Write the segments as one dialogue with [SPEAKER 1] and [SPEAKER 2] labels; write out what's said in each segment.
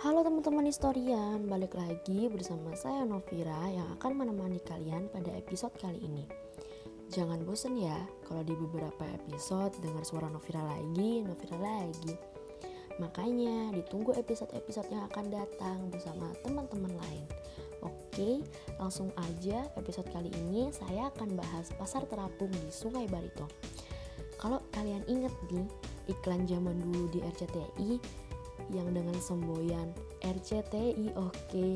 [SPEAKER 1] Halo teman-teman historian, balik lagi bersama saya Novira yang akan menemani kalian pada episode kali ini. Jangan bosan ya kalau di beberapa episode dengar suara Novira lagi, Novira lagi. Makanya ditunggu episode-episode yang akan datang bersama teman-teman lain. Oke, langsung aja episode kali ini saya akan bahas pasar terapung di Sungai Barito. Kalau kalian inget nih, iklan zaman dulu di RCTI yang dengan semboyan. RCTI oke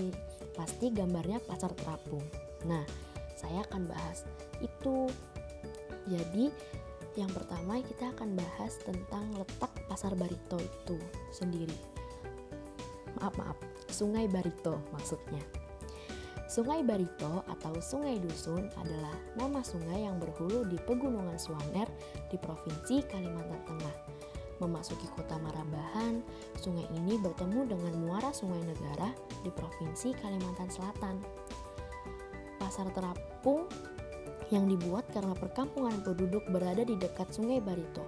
[SPEAKER 1] pasti gambarnya pasar terapung. Nah saya akan bahas itu. Jadi yang pertama kita akan bahas tentang letak pasar Barito itu sendiri. Maaf maaf. Sungai Barito maksudnya. Sungai Barito atau Sungai Dusun adalah nama sungai yang berhulu di Pegunungan Suaner di Provinsi Kalimantan Tengah. Memasuki kota Marabahan, sungai ini bertemu dengan muara Sungai Negara di Provinsi Kalimantan Selatan. Pasar terapung yang dibuat karena perkampungan penduduk berada di dekat Sungai Barito.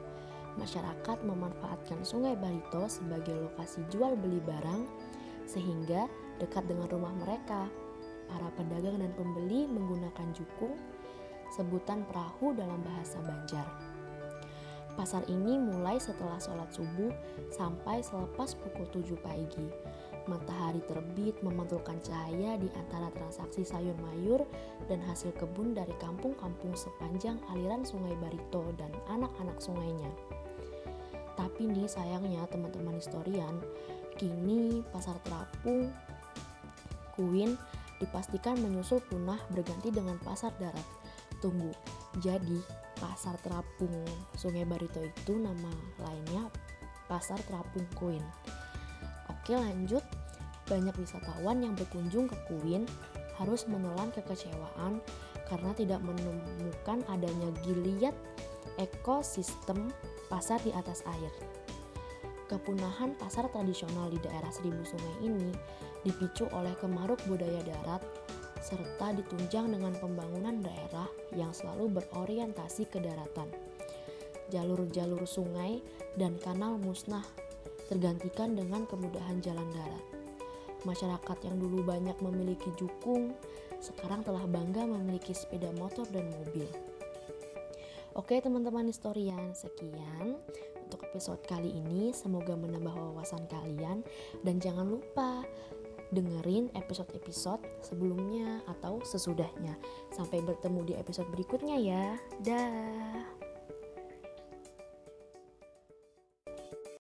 [SPEAKER 1] Masyarakat memanfaatkan Sungai Barito sebagai lokasi jual beli barang sehingga dekat dengan rumah mereka para pedagang dan pembeli menggunakan jukung, sebutan perahu dalam bahasa Banjar. Pasar ini mulai setelah sholat subuh sampai selepas pukul 7 pagi. Matahari terbit memantulkan cahaya di antara transaksi sayur mayur dan hasil kebun dari kampung-kampung sepanjang aliran sungai Barito dan anak-anak sungainya. Tapi nih sayangnya teman-teman historian, kini pasar terapung Kuin dipastikan menyusul punah berganti dengan pasar darat. Tunggu, jadi pasar terapung Sungai Barito itu nama lainnya pasar terapung Kuin. Oke lanjut, banyak wisatawan yang berkunjung ke Kuin harus menelan kekecewaan karena tidak menemukan adanya giliat ekosistem pasar di atas air. Kepunahan pasar tradisional di daerah Seribu Sungai ini dipicu oleh kemaruk budaya darat serta ditunjang dengan pembangunan daerah yang selalu berorientasi ke daratan. Jalur-jalur sungai dan kanal musnah tergantikan dengan kemudahan jalan darat. Masyarakat yang dulu banyak memiliki jukung, sekarang telah bangga memiliki sepeda motor dan mobil. Oke teman-teman historian, sekian untuk episode kali ini. Semoga menambah wawasan kalian dan jangan lupa dengerin episode-episode sebelumnya atau sesudahnya. Sampai bertemu di episode berikutnya ya. Dah.